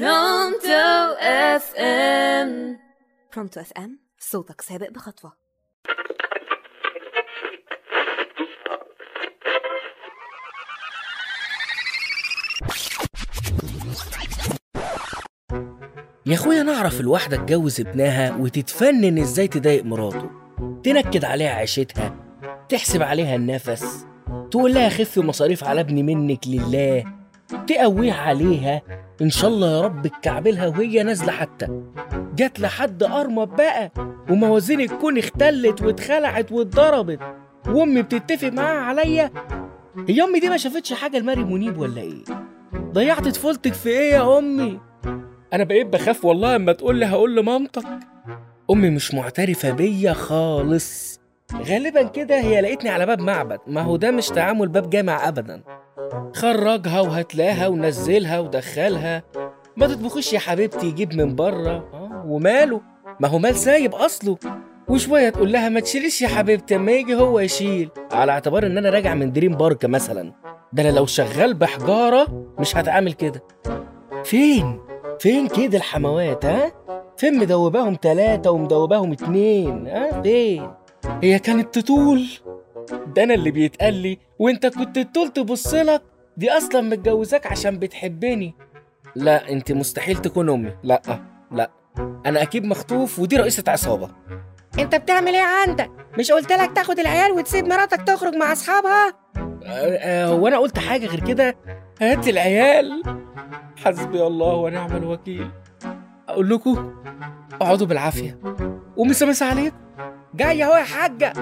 Pronto FM Pronto FM صوتك سابق بخطوة. يا أخويا نعرف الواحدة تجوز ابنها وتتفنن إزاي تضايق مراته. تنكد عليها عيشتها تحسب عليها النفس تقول لها خف مصاريف على ابني منك لله تقويها عليها إن شاء الله يا رب تكعبلها وهي نازلة حتى. جت لحد ارمب بقى وموازين الكون اختلت واتخلعت واتضربت. وأمي بتتفق معاها عليا هي أمي دي ما شافتش حاجة لمريم منيب ولا إيه؟ ضيعت طفولتك في إيه يا أمي؟ أنا بقيت بخاف والله أما تقول لي هقول لمامتك. أمي مش معترفة بيا خالص. غالبا كده هي لقيتني على باب معبد. ما هو ده مش تعامل باب جامع ابدا. خرجها وهتلاها ونزلها ودخلها. ما تطبخش يا حبيبتي يجيب من بره وماله؟ ما هو مال سايب أصله. وشوية تقول لها ما تشيليش يا حبيبتي أما يجي هو يشيل. على اعتبار إن أنا راجع من دريم بارك مثلا. ده أنا لو شغال بحجارة مش هتعامل كده. فين؟ فين كده الحموات ها؟ فين مدوباهم تلاتة ومدوباهم اتنين ها؟ فين؟ هي كانت تطول. ده أنا اللي بيتقال لي وأنت كنت تطول تبصلك دي أصلا متجوزاك عشان بتحبني. لا أنت مستحيل تكون أمي. لا لا. أنا أكيد مخطوف ودي رئيسة عصابة. أنت بتعمل إيه عندك؟ مش قلت لك تاخد العيال وتسيب مراتك تخرج مع أصحابها؟ هو أنا قلت حاجة غير كده؟ هات العيال. حسبي الله ونعم الوكيل. أقول لكم اقعدوا بالعافية. ومسا مسا عليكم. جاية أهو يا حاجة.